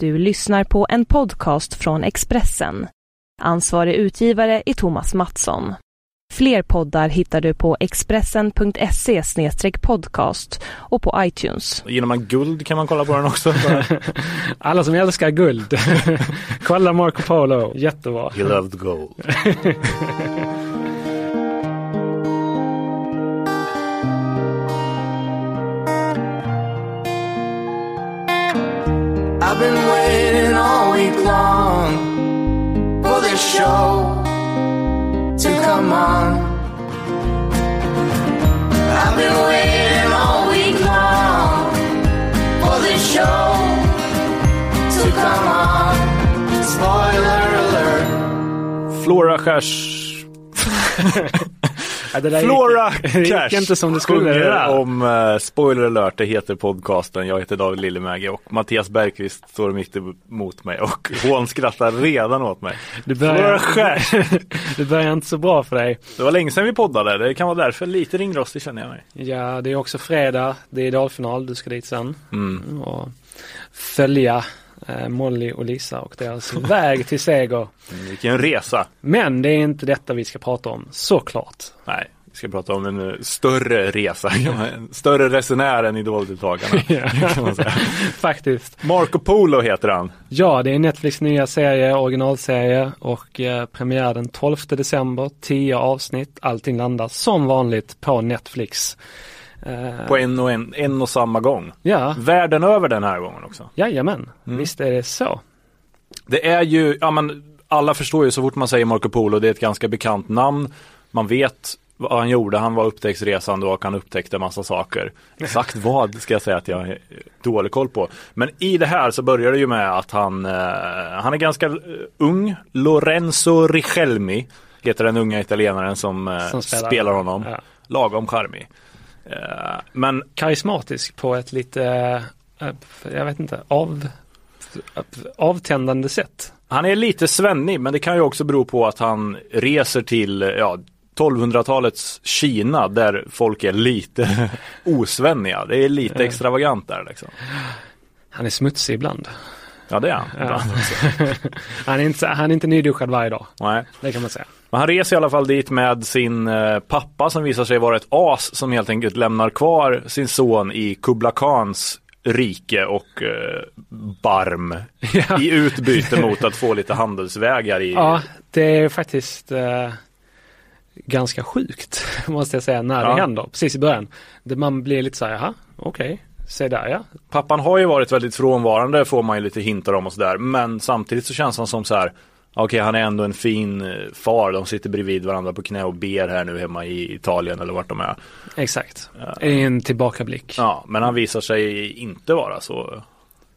Du lyssnar på en podcast från Expressen. Ansvarig utgivare är Thomas Mattsson. Fler poddar hittar du på expressen.se podcast och på iTunes. Gillar man guld kan man kolla på den också. Alla som älskar guld. kolla Marco Polo, jättebra. He loved gold. I've been waiting all week long for this show to come on. I've been waiting all week long for this show to come on. Spoiler alert. Flora Cash. Ja, det Flora gick, det Cash gick inte som det skulle. Det om uh, Spoiler alert, det heter podcasten. Jag heter David Lillemägi och Mattias Bergqvist står mitt emot mig och hon skrattar redan åt mig. Flora börjar, Cash. det börjar inte så bra för dig. Det var länge sedan vi poddade, det kan vara därför lite ringrostig känner jag mig. Ja, det är också fredag. Det är idolfinal. Du ska dit sen. Mm. Och följa Molly och Lisa och deras väg till seger. Vilken resa. Men det är inte detta vi ska prata om, såklart. Nej, vi ska prata om en eh, större resa, en större resenär än idoldeltagarna. säga. Faktiskt. Marco Polo heter han. Ja, det är Netflix nya serie, originalserie och eh, premiär den 12 december, 10 avsnitt. Allting landar som vanligt på Netflix. Eh, På en och, en, en och samma gång. ja, Världen över den här gången också. jajamän, Mm. visst är det så. Det är ju, ja men alla förstår ju så fort man säger Marco Polo, det är ett ganska bekant namn. Man vet vad han gjorde, han var upptäcktsresande och han upptäckte massa saker. Exakt vad ska jag säga att jag har dålig koll på. Men i det här så börjar det ju med att han, eh, han är ganska eh, ung. Lorenzo Richelmi heter den unga italienaren som, eh, Som spelar, spelar. honom. Ja. Lagom charmig. Eh, men Karismatisk på ett lite, eh, jag vet inte, av, avtändande sätt. Han är lite svennig men det kan ju också bero på att han reser till ja, 1200-talets Kina där folk är lite osvenniga. Det är lite extravagant där liksom. Han är smutsig ibland. Ja det är han. Ja. Han är inte, han är inte nyduschad varje dag, Nej. det kan man säga. Men han reser i alla fall dit med sin eh, pappa som visar sig vara ett as som helt enkelt lämnar kvar sin son i Kubla Khans rike och eh, barm Ja. i utbyte mot att få lite handelsvägar i Ja, det är faktiskt eh, ganska sjukt måste jag säga när Ja. det händer, precis i början. Man blir lite så här, jaha, okej, se där ja. Pappan har ju varit väldigt frånvarande får man ju lite hintar om och sådär. Men samtidigt så känns han som så här. Okej, han är ändå en fin eh, far. De sitter bredvid varandra på knä och ber här nu hemma i Italien eller vart de är. Exakt, en tillbakablick. Ja, men han visar sig inte vara så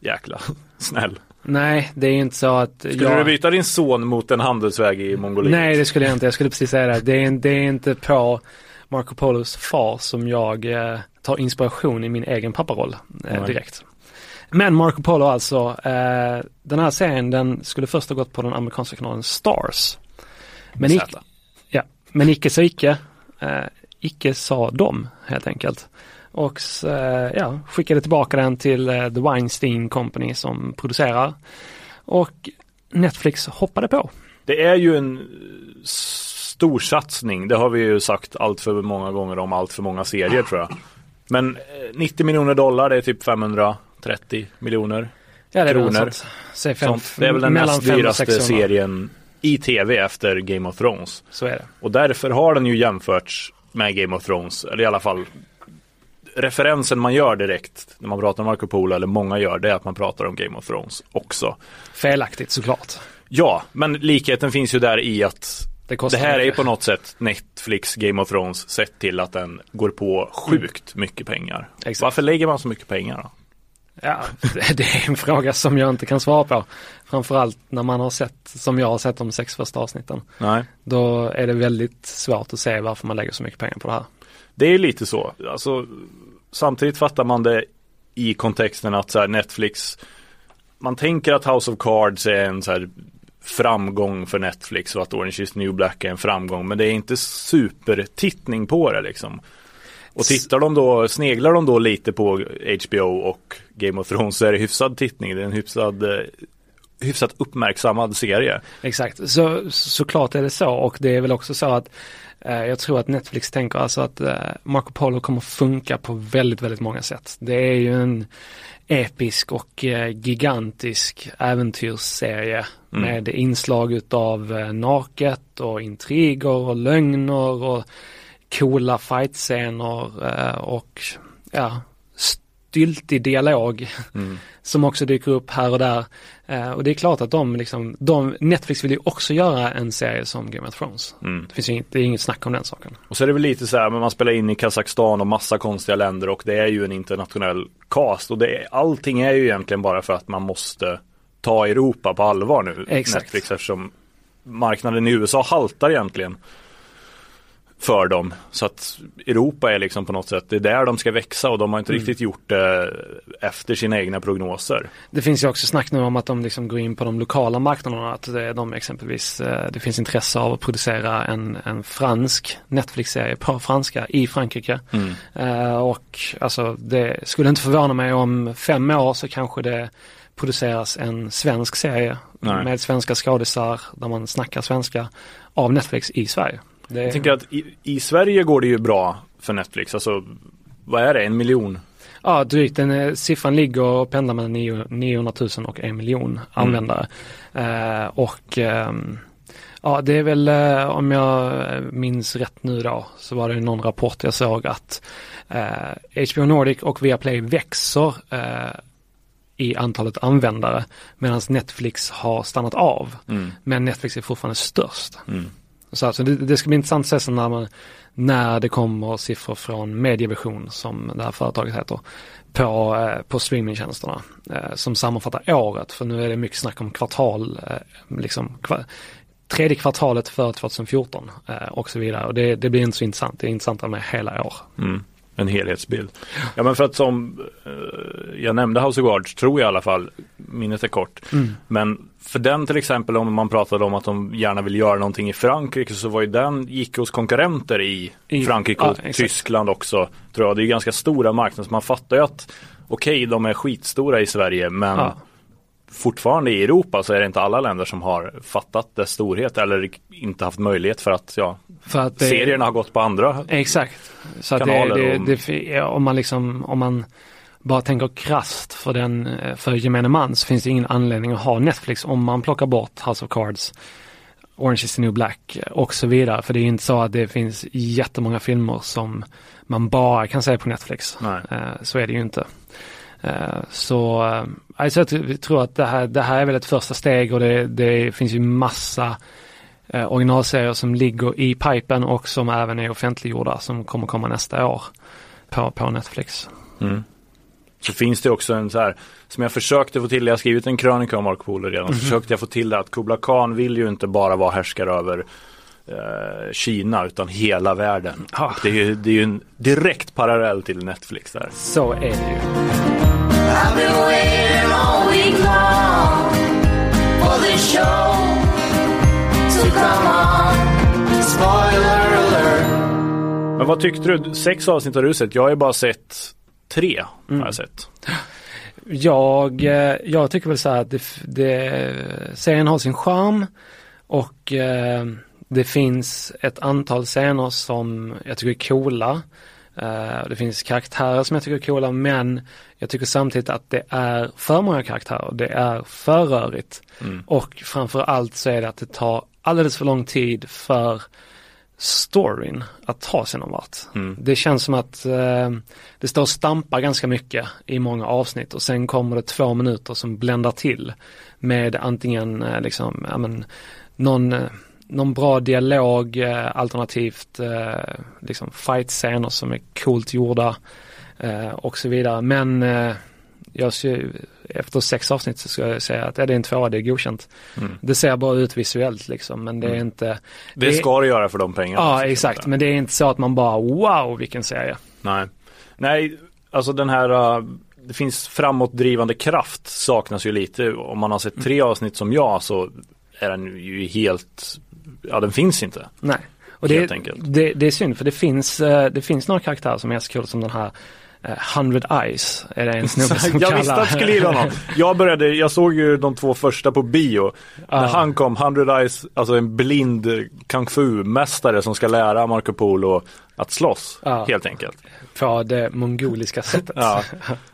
jäkla snäll. Nej, det är inte så att Skulle jag... du byta din son mot en handelsväg i Mongoliet? Nej, det skulle jag inte. Jag skulle precis säga det. Det är, det är inte på Marco Polos far som jag eh, tar inspiration i min egen papparoll eh, direkt. Men Marco Polo alltså, eh, den här serien den skulle först ha gått på den amerikanska kanalen Stars. Men, Z. icke, ja, men icke så icke. Eh, icke sa de helt enkelt. Och eh, ja, skickade tillbaka den till eh, The Weinstein Company som producerar. Och Netflix hoppade på. Det är ju en eh, stor satsning. Det har vi ju sagt allt för många gånger om allt för många serier tror jag. Men eh, 90 miljoner dollar, det är typ 530 miljoner. Ja, det är Kronor. Säg fem, Sånt. Det är väl den näst dyraste 600. serien i tv efter Game of Thrones. Så är det. Och därför har den ju jämförts med Game of Thrones, eller i alla fall referensen man gör direkt när man pratar om Marco Polo, eller många gör, det är att man pratar om Game of Thrones också. Felaktigt såklart. Ja, men likheten finns ju där i att Det det här är mycket. på något sätt Netflix Game of Thrones sett till att den går på sjukt mycket pengar. Exakt. Varför lägger man så mycket pengar då? Ja, det- är en fråga som jag inte kan svara på. Framförallt när man har sett, som jag har sett de sex första avsnitten. Nej. Då är det väldigt svårt att se varför man lägger så mycket pengar på det här. Det är lite så. Alltså, samtidigt fattar man det i kontexten att så Netflix Man tänker att House of Cards är en så här framgång för Netflix och att Orange is new black är en framgång men det är inte supertittning på det liksom. Och tittar de då, sneglar de då lite på HBO och Game of Thrones så är det hyfsad tittning. Det är en hyfsad, eh, hyfsat uppmärksammad serie. Exakt, så, såklart är det så och det är väl också så att eh, jag tror att Netflix tänker alltså att eh, Marco Polo kommer funka på väldigt, väldigt många sätt. Det är ju en episk och eh, gigantisk äventyrsserie Mm. med inslag utav eh, naket och intriger och lögner och coola fightscener eh, och ja, styltig dialog Mm. som också dyker upp här och där. Eh, och det är klart att de liksom, de, Netflix vill ju också göra en serie som Game of Thrones. Mm. Det finns ju inget, det är inget snack om den saken. Och så är det väl lite så här, men man spelar in i Kazakstan och massa konstiga länder och det är ju en internationell cast och det är, allting är ju egentligen bara för att man måste ta Europa på allvar nu. Exakt. Netflix eftersom marknaden i USA haltar egentligen för dem. Så att Europa är liksom på något sätt, det är där de ska växa och de har inte Mm. riktigt gjort det efter sina egna prognoser. Det finns ju också snack nu om att de liksom går in på de lokala marknaderna, att det, de exempelvis, eh, det finns intresse av att producera en, en fransk Netflix-serie på franska i Frankrike. Mm. Eh, och alltså det skulle inte förvåna mig om fem år så kanske det produceras en svensk serie Nej. med svenska skådisar där man snackar svenska av Netflix i Sverige. Det, Jag tänker att i, i Sverige går det ju bra för Netflix, alltså vad är det, en miljon? Ja, drygt. Den, eh, siffran ligger och pendlar mellan 9 900 000 och en miljon användare. Eh, och ehm, ja, det är väl eh, om jag minns rätt nu då så var det någon rapport jag såg att eh, HBO Nordic och Viaplay växer eh, i antalet användare medan Netflix har stannat av. Mm. Men Netflix är fortfarande störst. Mm. Så alltså det, det ska bli intressant att se sen när, man, när det kommer siffror från Medievision som det här företaget heter på, eh, på streamingtjänsterna eh, som sammanfattar året för nu är det mycket snack om kvartal, eh, liksom kva, tredje kvartalet för 2014 eh, och så vidare och det, det blir inte så intressant, det är intressantare med hela år. Mm. En helhetsbild. Ja men för att som eh, jag nämnde House of Guards tror jag i alla fall, minnet är kort. Men för den till exempel om man pratade om att de gärna vill göra någonting i Frankrike så var ju den, gick hos konkurrenter i, I- Frankrike ja, och exakt. Tyskland också. Tror jag. Det är ganska stora marknader så man fattar ju att okej de är skitstora i Sverige men Ja. Fortfarande i Europa så är det inte alla länder som har fattat dess storhet eller inte haft möjlighet för att ja, För att det, serierna har gått på andra. Exakt. Så det, kanaler det, det, ja, om man liksom, om man bara tänker krasst för den, eh, för gemene man så finns det ingen anledning att ha Netflix om man plockar bort House of Cards, Orange is the new black eh, och så vidare. För det är inte så att det finns jättemånga filmer som man bara kan se på Netflix. Nej. Eh, Så är det ju inte. Eh, Så eh, alltså jag tror- att det här, det här är väl ett första steg och det, det finns ju massa eh, originalserier som ligger i pipen och som även är offentliggjorda som kommer komma nästa år på, på Netflix. Mm. Så finns det också en så här, som jag försökte få till, jag har skrivit en krönika om Marco Polo redan, så försökte jag få till det att Kubla Khan vill ju inte bara vara härskare över eh, Kina utan hela världen. Ja. Det är ju det är ju en direkt parallell till Netflix där. Så är det ju. I've been waiting all week long for this show to come on. Spoiler alert. Men vad tyckte du? Sex avsnitt har du sett, jag har ju bara sett tre. Har Mm. jag sett. Jag, eh, jag tycker väl så här att det, det, serien har sin charm och eh, det finns ett antal scener som jag tycker är coola. Eh, det finns karaktärer som jag tycker är coola men jag tycker samtidigt att det är för många karaktärer. Det är för rörigt. Mm. Och framför allt så är det att det tar alldeles för lång tid för storyn att ta sig någon vart. Mm. Det känns som att eh, det står och stampar ganska mycket i många avsnitt och sen kommer det två minuter som bländar till med antingen eh, liksom, ja men, någon, eh, någon bra dialog eh, alternativt eh, liksom fight-scener som är coolt gjorda eh, och så vidare. Men jag ser, efter sex avsnitt så ska jag säga att är det en tvåa, det är godkänt. Mm. Det ser bara ut visuellt liksom men det är Mm. inte Det ska det göra för de pengarna. Ja exakt, men det är inte så att man bara wow vilken serie. Nej. Nej, alltså den här uh, det finns framåtdrivande kraft saknas ju lite. Om man har sett tre avsnitt som jag så är den ju helt, ja den finns inte. Nej. Och det. Det, det är synd för det finns, eh, det finns några karaktärer som är så kul som den här eh, 100 Eyes är det en snubbe som jag kallar. visste att du skulle gilla honom. Jag började, jag såg ju de två första på bio. När han kom, 100 Eyes, alltså en blind kung fu-mästare som ska lära Marco Polo att slåss, Ja. helt enkelt. På det mongoliska sättet. Ja.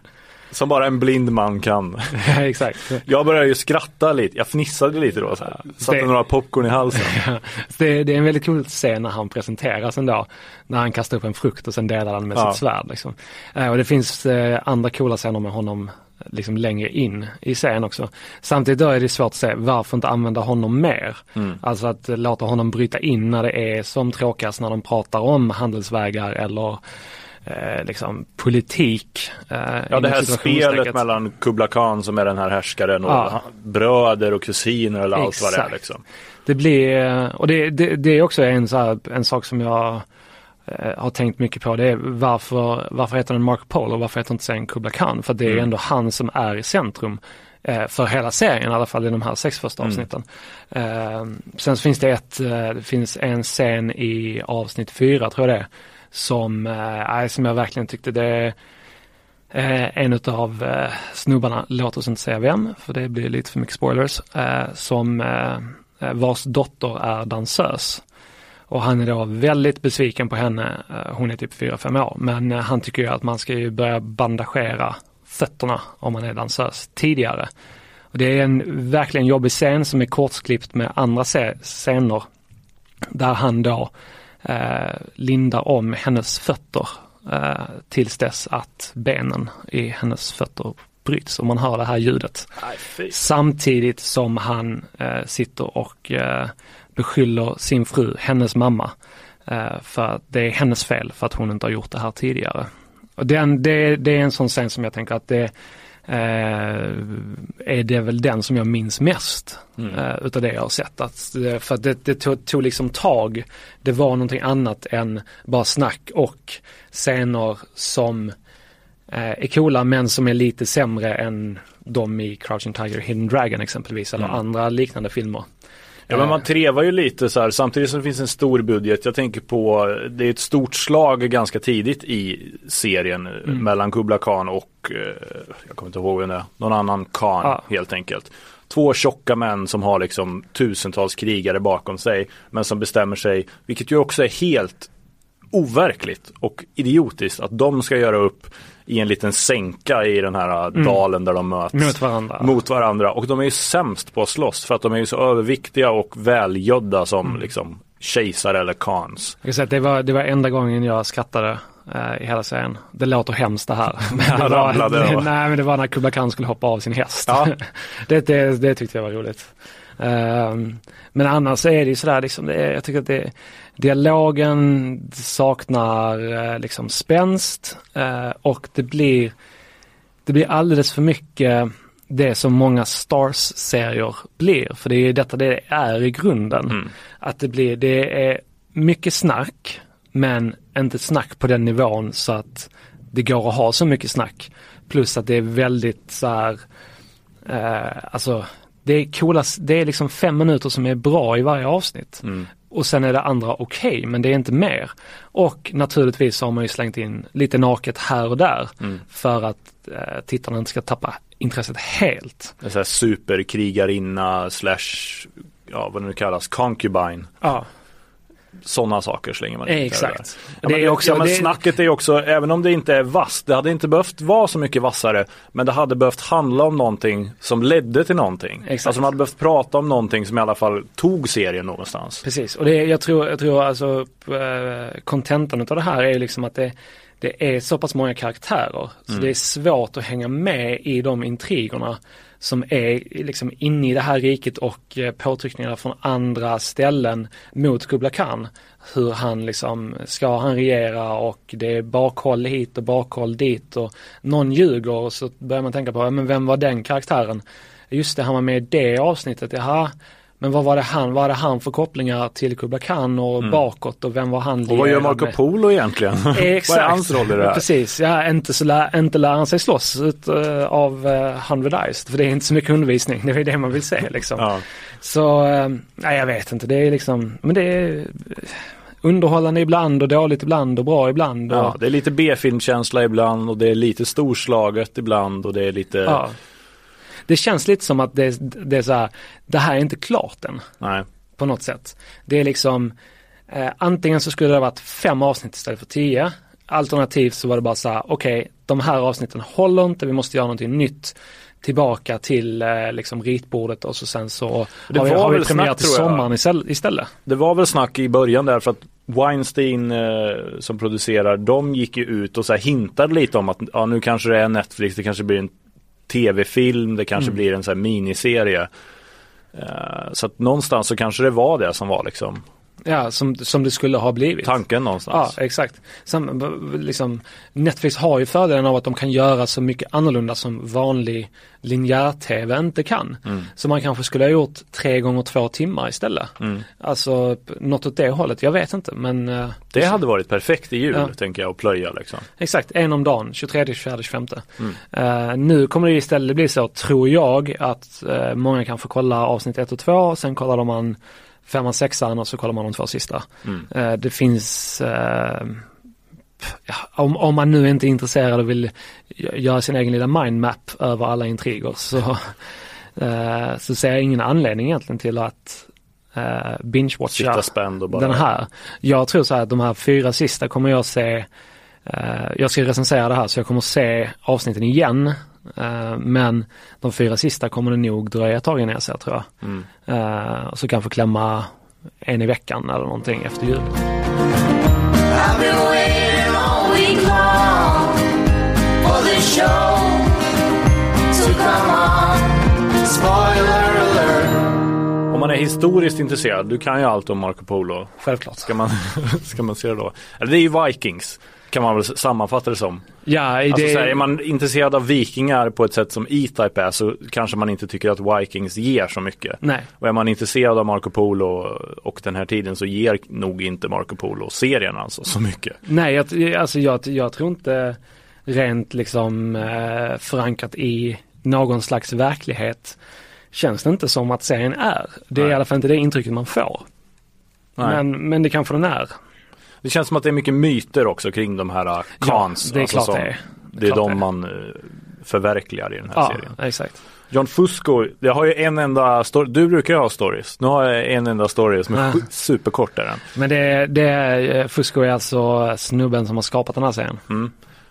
Som bara en blind man kan. Ja, exakt. Jag började ju skratta lite, jag fnissade lite då. Så här. Satte Det- några popcorn i halsen. Det, det är en väldigt cool scen när han presenteras ändå. När han kastar upp en frukt och sen delar han med Ja. sitt svärd. Liksom. Eh, och det finns eh, andra coola scener med honom liksom längre in i scen också. Samtidigt då är det svårt att se varför inte använda honom mer. Alltså att låta honom bryta in när det är som tråkigast när de pratar om handelsvägar eller eh, liksom politik. Eh, Ja det här spelet mellan Kubla Khan som är den här härskaren och Ja. bröder och kusiner eller allt vad det är liksom. Det blir, och det, det, det är också en, så här, en sak som jag eh, har tänkt mycket på. Det är varför, varför heter den Marco Polo och varför heter inte serien Kubla Khan? För det är Mm. ändå han som är i centrum eh, för hela serien, i alla fall i de här sex första Mm. avsnitten. Eh, sen finns det ett, det finns en scen i avsnitt fyra tror jag det är, som, eh, som jag verkligen tyckte det Eh, en utav eh, snubbarna, låt oss inte säga vem, för det blir lite för mycket spoilers, eh, som eh, eh vars dotter är dansös. Och han är då väldigt besviken på henne, eh, hon är typ 4-5 år, men eh, han tycker ju att man ska ju börja bandagera fötterna om man är dansös tidigare. Och det är en verkligen jobbig scen som är kortsklippt med andra scener där han då eh, lindar om hennes fötter eh, tills dess att benen i hennes fötter bryts och man hör det här ljudet. Fy. Samtidigt som han eh, sitter och beskyller sin fru, hennes mamma, för att det är hennes fel för att hon inte har gjort det här tidigare. Och den, det, det är en sån scen som jag tänker att det är det väl den som jag minns mest eh, utav det jag har sett. Att, eh, för att det, det tog, tog liksom tag, det var någonting annat än bara snack och scener som eh, är coola men som är lite sämre än de i Crouching Tiger, Hidden Dragon exempelvis eller andra liknande filmer. Ja men man trevar ju lite så här samtidigt som det finns en stor budget. Jag tänker på, det är ett stort slag ganska tidigt i serien Mm. mellan Kubla Khan och, eh, jag kommer inte ihåg vem det är, någon annan Khan Ja. helt enkelt. Två tjocka män som har liksom tusentals krigare bakom sig men som bestämmer sig, vilket ju också är helt overkligt och idiotiskt att de ska göra upp i en liten sänka i den här dalen där de möts Mm. Mot varandra. mot varandra och de är ju sämst på att slåss för att de är ju så överviktiga och välgödda som Mm. liksom kejsare eller khans. Jag kan säga att det var, det var enda gången jag skrattade i hela serien. Det låter hemskt det här. Det var, ramlade, det, nej men det var när Kubla Khan skulle hoppa av sin häst. Ja. det, det, det tyckte jag var roligt. Ehm, men annars är det ju sådär liksom, det är, jag tycker att det, dialogen saknar eh, liksom spänst eh, och det blir, det blir alldeles för mycket det som många Stars-serier blir. För det är detta det är i grunden. Mm. Att det blir, det är mycket snack men inte snack på den nivån så att det går att ha så mycket snack. Plus att det är väldigt så här, eh, alltså det är coola, det är liksom fem minuter som är bra i varje avsnitt. Mm. Och sen är det andra okej, men det är inte mer. Och naturligtvis så har man ju slängt in lite naket här och där Mm. för att eh, tittarna inte ska tappa intresset helt. En sån här superkrigarinna slash, ja vad det nu kallas, concubine. Ja, Sådana saker slänger man in. exakt. Ja, Det men, är också- ja, men det- snacket är också, även om det inte är vasst, det hade inte behövt vara så mycket vassare, men det hade behövt handla om någonting som ledde till någonting. Exakt. Alltså man hade behövt prata om någonting som i alla fall tog serien någonstans. Precis, och det, jag tror, jag tror alltså eh, kontentan utav det här är liksom att det, det är så pass många karaktärer så det är svårt att hänga med i de intrigerna som är liksom inne i det här riket och eh, påtryckningar påtryckningarna från andra ställen mot Kubla Khan. Hur han liksom, ska han regera och det är bakhåll hit och bakhåll dit och någon ljuger och så börjar man tänka på, ja, men vem var den karaktären? Just det, han var med i det avsnittet, jaha. Men vad var det han, vad hade han för kopplingar till Kubla Khan och bakåt och vem var han Mm. Och vad gör Marco med? Polo egentligen? Exakt. vad är hans roll i det här? Precis, ja, inte, så lär, inte lär han sig slåss ut, eh, av uh, 100 Eyes, för det är inte så mycket undervisning, det är det man vill se liksom. Ja. Så, eh, nej jag vet inte, det är liksom, men det är underhållande ibland och dåligt ibland och bra ibland. Och, Ja, det är lite B-filmkänsla ibland och det är lite storslaget ibland och det är lite, ja. Det känns lite som att det, det är så här, det här är inte klart än nej. på något sätt. Det är liksom, eh, antingen så skulle det ha varit fem avsnitt istället för tio. Alternativt så var det bara så här, okej, de här avsnitten håller inte, vi måste göra någonting nytt tillbaka till eh, liksom ritbordet och så sen så Det har vi, har vi premiär till sommaren istället-. Det var väl snack i början där för att Weinstein eh, som producerar, de gick ju ut och så hintade lite om att ja, nu kanske det är Netflix, det kanske blir en tv-film, det kanske Mm. blir en så här miniserie. Eh, så att någonstans så kanske det var det som var liksom Ja, som, som det skulle ha blivit. tanken Ja, någonstans. exakt. Sam, b- liksom, Netflix har ju fördelen av att de kan göra så mycket annorlunda som vanlig linjär-tv inte kan. Mm. Så man kanske skulle ha gjort tre gånger två timmar istället. Mm. Alltså något åt det hållet, jag vet inte men eh, Det hade varit perfekt i jul, Ja. tänker jag, att plöja liksom. exakt, en om dagen, 23, 24, 25. Mm. Eh, nu kommer det istället bli så, tror jag, att eh, många kan få kolla avsnitt 1 och 2, sen kollar man femman, sexan och så kollar man de två sista. Mm. Eh, det finns eh, ja, om, om man nu inte är intresserad och vill gö- göra sin egen lilla mindmap över alla intriger så, eh, så ser jag ingen anledning egentligen till att eh, binge-watcha bara. den här. Jag tror så här att de här fyra sista kommer jag se, eh, jag ska recensera det här så jag kommer se avsnitten igen. Eh, men de fyra sista kommer det nog dröja ett tag innan jag ser tror jag. Mm. Eh, och så kanske klämma en i veckan eller någonting efter jul. Om man är historiskt intresserad, du kan ju allt om Marco Polo. Självklart. Ska man, ska man se det då? Eller det är ju Vikings, kan man väl sammanfatta det som. Ja, Alltså, det, så här, är man intresserad av vikingar på ett sätt som E-Type är så kanske man inte tycker att Vikings ger så mycket. nej, Och är man intresserad av Marco Polo och den här tiden så ger nog inte Marco Polo serien alltså så mycket. nej jag, alltså jag, jag tror inte rent liksom eh, förankrat i någon slags verklighet känns det inte som att serien är. Det är Nej. i alla fall inte det intrycket man får. Nej. Men, men det kanske den är. Det känns som att det är mycket myter också kring de här uh, Khans. ja, det är alltså klart som- det är. Det är de det man uh, förverkligar i den här Ja, serien. exakt. John Fusco, jag har ju en enda story, du brukar ju ha stories. Nu har jag en enda story som är Ja. superkort. Men det, det är, Fusco är alltså snubben som har skapat den här serien.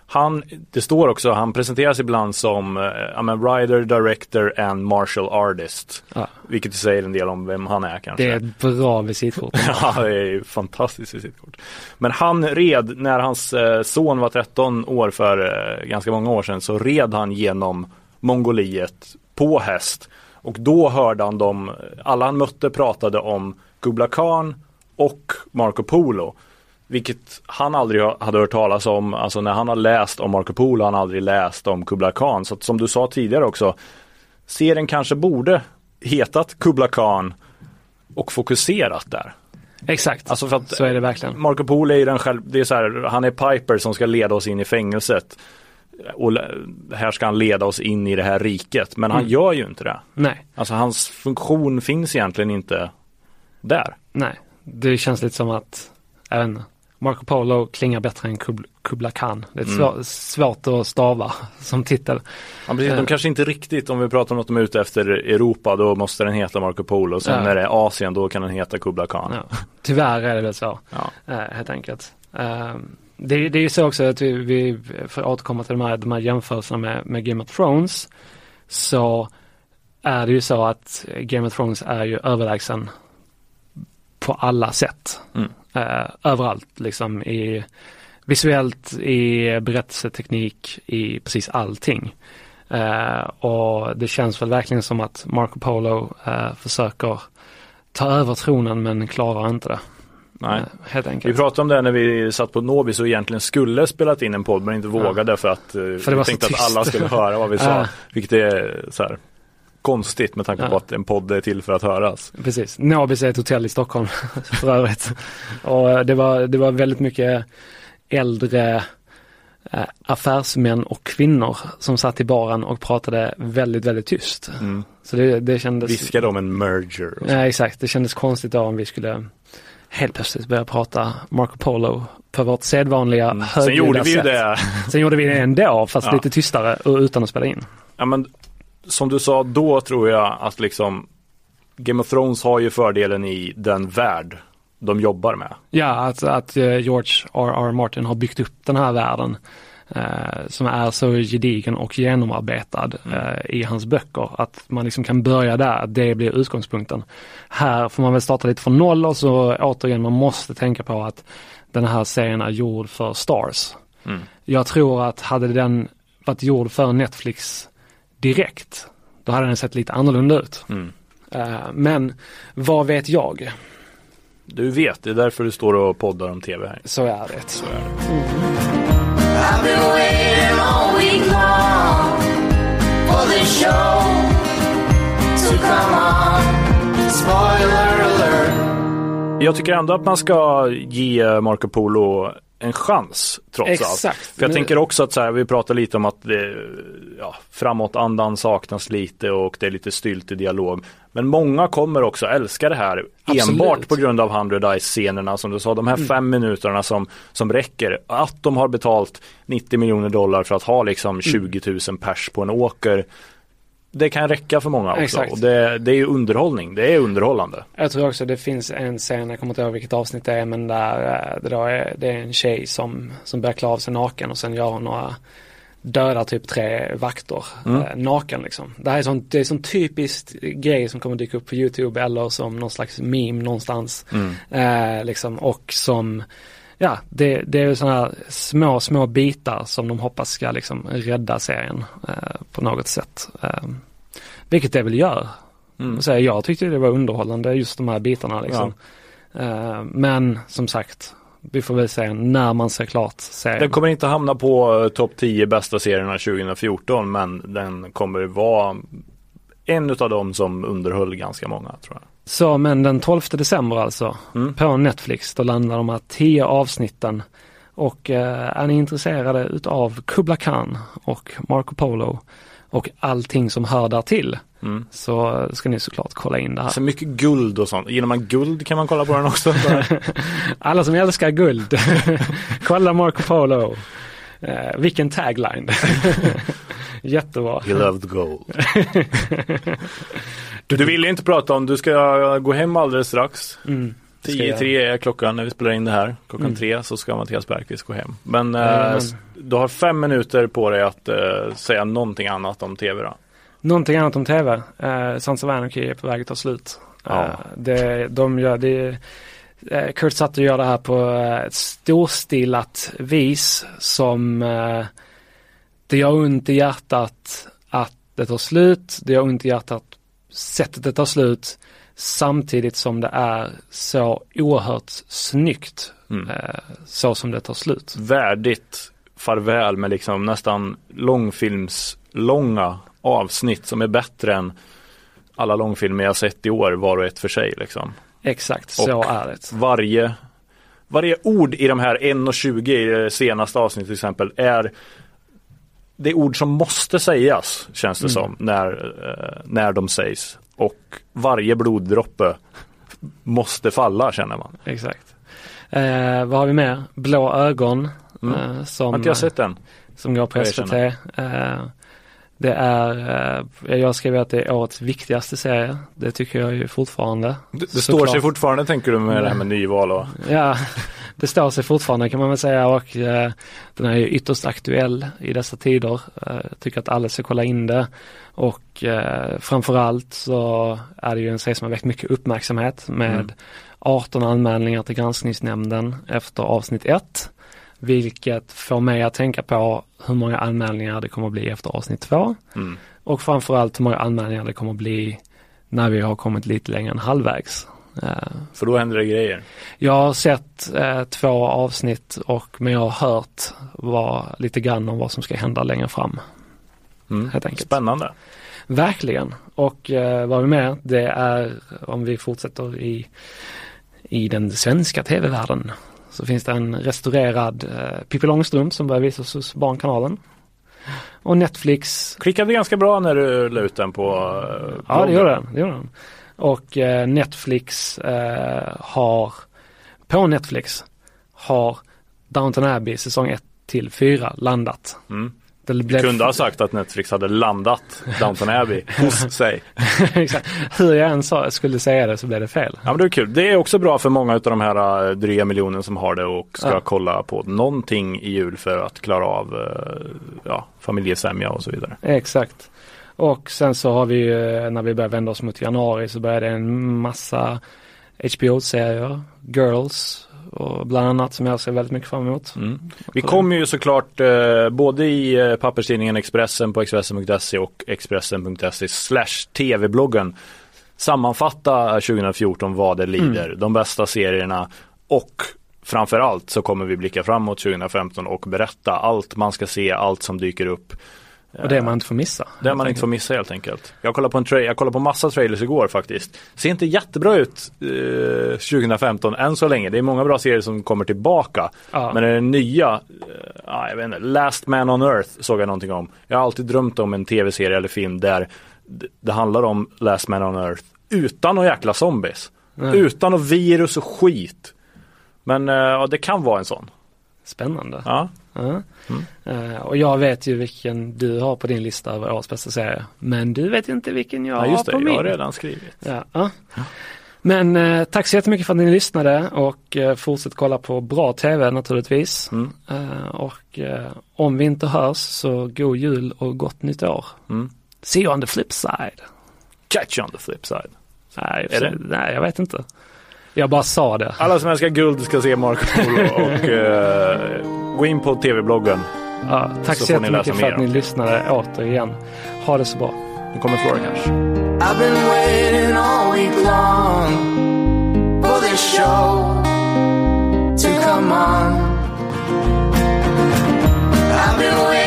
Han, det står också, han presenteras ibland som uh, writer, director and martial artist. Ja. Vilket säger en del om vem han är kanske. Det är ett bra visitkort. Ja, det är ju fantastiskt visitkort. Men han red, när hans eh, son var 13 år för eh, ganska många år sedan, så red han genom Mongoliet på häst. Och då hörde han dem, alla han mötte pratade om Kubla Khan och Marco Polo. Vilket han aldrig hade hört talas om, alltså när han har läst om Marco Polo, han har aldrig läst om Kubla Khan. Så att, som du sa tidigare också, serien kanske borde hetat Kubla Khan och fokuserat där. Exakt, Alltså för att så är det verkligen. Marco Polo är ju den själv, det är så här, han är Piper som ska leda oss in i fängelset. Och här ska han leda oss in i det här riket, men han Mm. gör ju inte det. Nej, Alltså hans funktion finns egentligen inte där. nej. Det känns lite som att, jag vet inte, Marco Polo klingar bättre än Kub- Kubla Khan. Det är Mm. svår, svårt att stava som titel. Ja, precis. De kanske inte riktigt, om vi pratar om något de är ute efter Europa, då måste den heta Marco Polo. Sen Ja. när det är Asien, då kan den heta Kubla Khan. Ja. Tyvärr är det väl så, Ja. eh, helt enkelt. Eh, det, det är ju så också att vi, vi för att återkomma till de här, de här jämförelserna med, med Game of Thrones, så är det ju så att Game of Thrones är ju överlägsen på alla sätt. Mm. Eh, överallt liksom i visuellt, i berättelseteknik, i precis allting. Eh, och det känns väl verkligen som att Marco Polo eh, försöker ta över tronen men klarar inte det. Nej. Eh, helt Vi enkelt. pratade om det när vi satt på Nobis och egentligen skulle spelat in en podd men inte vågade för att eh, det vi tänkte att alla skulle höra vad vi sa. Ja. Vilket är så här konstigt med tanke på Ja. att en podd är till för att höras. Precis. Nobis är ett hotell i Stockholm för övrigt. Och eh, det var, det var väldigt mycket äldre eh, affärsmän och kvinnor som satt i baren och pratade väldigt, väldigt tyst. Mm. Så det, det kändes... Viskade om en merger. Ja, exakt. Det kändes konstigt då om vi skulle helt plötsligt börja prata Marco Polo på vårt sedvanliga Mm. Sen högljudda gjorde vi ju sätt. det. Sen gjorde vi det ändå, fast Ja. lite tystare och utan att spela in. Ja, men, som du sa, då tror jag att liksom Game of Thrones har ju fördelen i den värld de jobbar med. Ja, att, att eh, George R.R. Martin har byggt upp den här världen eh, som är så gedigen och genomarbetad eh, i hans böcker. Att man liksom kan börja där, att det blir utgångspunkten. Här får man väl starta lite från noll och så återigen, man måste tänka på att den här serien är gjord för stars. Mm. Jag tror att hade den varit gjord för Netflix direkt, då hade den sett lite annorlunda ut. Mm. Eh, men vad vet jag? Du vet, det är därför du står och poddar om tv här. Så är det. Så är det. Alert. Jag tycker ändå att man ska ge Marco Polo en chans trots allt. Exakt. För jag Nu- tänker också att så här, vi pratar lite om att det, ja, framåtandan saknas lite och det är lite stylt i dialog. Men många kommer också älska det här Absolut. enbart på grund av 100 Eyes-scenerna som du sa, de här Mm. fem minuterna som, som räcker. Att de har betalt 90 miljoner dollar för att ha Mm. liksom 20 000 pers på en åker. Det kan räcka för många också. Exakt. Och det, det är ju underhållning, det är underhållande. Jag tror också det finns en scen, jag kommer inte ihåg vilket avsnitt det är, men där eh, det, då är, det är en tjej som, som börjar klä av sig naken och sen gör hon några dödar typ tre vakter Mm. eh, naken liksom. Det här är sånt, det är sån typiskt grej som kommer dyka upp på YouTube eller som någon slags meme någonstans. Mm. Eh, liksom, och som, ja, det, det är sådana här små, små bitar som de hoppas ska liksom rädda serien eh, på något sätt. Vilket det väl gör. Mm. Så jag tyckte det var underhållande just de här bitarna liksom. Eh, men som sagt, vi får väl se när man ser klart serien. Den kommer inte hamna på eh, topp 10 bästa serierna 2014 men den kommer vara en utav dem som underhöll ganska många tror jag. Så men den 12 december alltså, Mm. på Netflix, då landar de här 10 avsnitten. Och eh, är ni intresserade utav Kubla Khan och Marco Polo och allting som hör där till Mm. så ska ni såklart kolla in det här. Så mycket guld och sånt. Gillar man guld kan man kolla på den också. Alla som älskar guld, kolla Marco Polo. Eh, vilken tagline. Jättebra. He loved gold. Du ville inte prata om, du ska gå hem alldeles strax. Mm, det ska 10 jag. tre är klockan när vi spelar in det här. Klockan Mm. tre så ska Mattias Bergqvist gå hem. Men eh, Jajamän. du har fem minuter på dig att eh, säga någonting annat om tv då. Någonting annat om tv. Eh, Sons of Anarchy är på väg att ta slut. Ja. Eh, det, de gör det, eh, Kurt Sutter gör det här på eh, ett storstilat vis som eh, det gör ont i hjärtat att det tar slut. Det gör ont i hjärtat sättet det tar slut samtidigt som det är så oerhört snyggt Mm. eh, så som det tar slut. värdigt farväl med liksom nästan långfilmslånga avsnitt som är bättre än alla långfilmer jag sett i år var och ett för sig liksom. Exakt, så Och- är det. Varje, varje ord i de här 1.20 i det senaste avsnittet till exempel är det är ord som måste sägas känns det Mm. som när, eh, när de sägs. Och varje bloddroppe måste falla känner man. Exakt. Eh, vad har vi mer? Blå ögon. Mm. Eh, som, Har inte jag sett den? som går på SVT. Eh, det är, eh, jag skriver att det är årets viktigaste serie. Det tycker jag ju fortfarande. Det, det står sig fortfarande tänker du med det här med nyval och Ja, det står sig fortfarande kan man väl säga och eh, den är ju ytterst aktuell i dessa tider. Eh, jag tycker att alla ska kolla in det och eh, framförallt så är det ju en serie som har väckt mycket uppmärksamhet med Mm. 18 anmälningar till granskningsnämnden efter avsnitt 1. Vilket får mig att tänka på hur många anmälningar det kommer att bli efter avsnitt 2 mm. och framförallt hur många anmälningar det kommer att bli när vi har kommit lite längre än halvvägs. Eh, För då händer det grejer. jag har sett eh, två avsnitt och men jag har hört vad, lite grann om vad som ska hända längre fram. Mm. Helt enkelt. Spännande. Verkligen. Och eh, vad vi mer? Det är om vi fortsätter i, i den svenska tv-världen så finns det en restaurerad eh, Pippi Långstrump som börjar visas hos Barnkanalen. Och Netflix Klickade ganska bra när du la ut den på eh, Ja, det bloggen. gjorde den. Det gjorde den. Och eh, Netflix eh, har på Netflix har Downton Abbey säsong 1 till 4 landat. Mm. Blev... Kunde ha sagt att Netflix hade landat Downton Abbey hos sig. Exakt. Hur jag än sa, skulle säga det så blev det fel. Ja men det är kul. Det är också bra för många av de här äh, dryga miljonen som har det och ska Ja. kolla på någonting i jul för att klara av äh, ja, familjesämja och så vidare. Exakt. Och sen så har vi ju, eh, när vi börjar vända oss mot januari så börjar det en massa HBO-serier, Girls och bland annat som jag ser väldigt mycket fram emot. Mm. Vi kommer ju såklart eh, både i eh, papperstidningen Expressen på Expressen.se och Expressen.se slash tv-bloggen sammanfatta 2014 vad det lider, de bästa serierna och framförallt så kommer vi blicka framåt 2015 och berätta allt man ska se, allt som dyker upp. Och det man inte får missa. Det man inte får missa helt enkelt. Jag kollade på en tra- jag kollade på massa trailers igår faktiskt. Ser inte jättebra ut eh, 2015 än så länge. Det är många bra serier som kommer tillbaka. Ja. Men den nya, eh, ja, jag vet inte, Last Man on Earth såg jag någonting om. Jag har alltid drömt om en tv-serie eller film där det handlar om Last Man on Earth utan några jäkla zombies. Nej. Utan något virus och skit. Men eh, det kan vara en sån. Spännande. Ja. Ja. Eh, och jag vet ju vilken du har på din lista över årets bästa serie. Men du vet inte vilken jag Ja, just det. har på min. Jag har redan skrivit. Ja, ja. Men eh, tack så jättemycket för att ni lyssnade och eh, fortsätt kolla på bra tv naturligtvis. Mm. Och om vi inte hörs så god jul och gott nytt år. Mm. See you on the flip side. Catch you on the flip side. Nej, nej jag vet inte. Jag bara sa det. Alla som älskar guld ska se Marco Polo och eh, gå in på tv-bloggen. Ja, tack Så så, får ni läsa jättemycket för att ni lyssnade återigen. Ha det så bra. Nu kommer Flora Cash. I've been waiting all week long for this show to come on. I've been waiting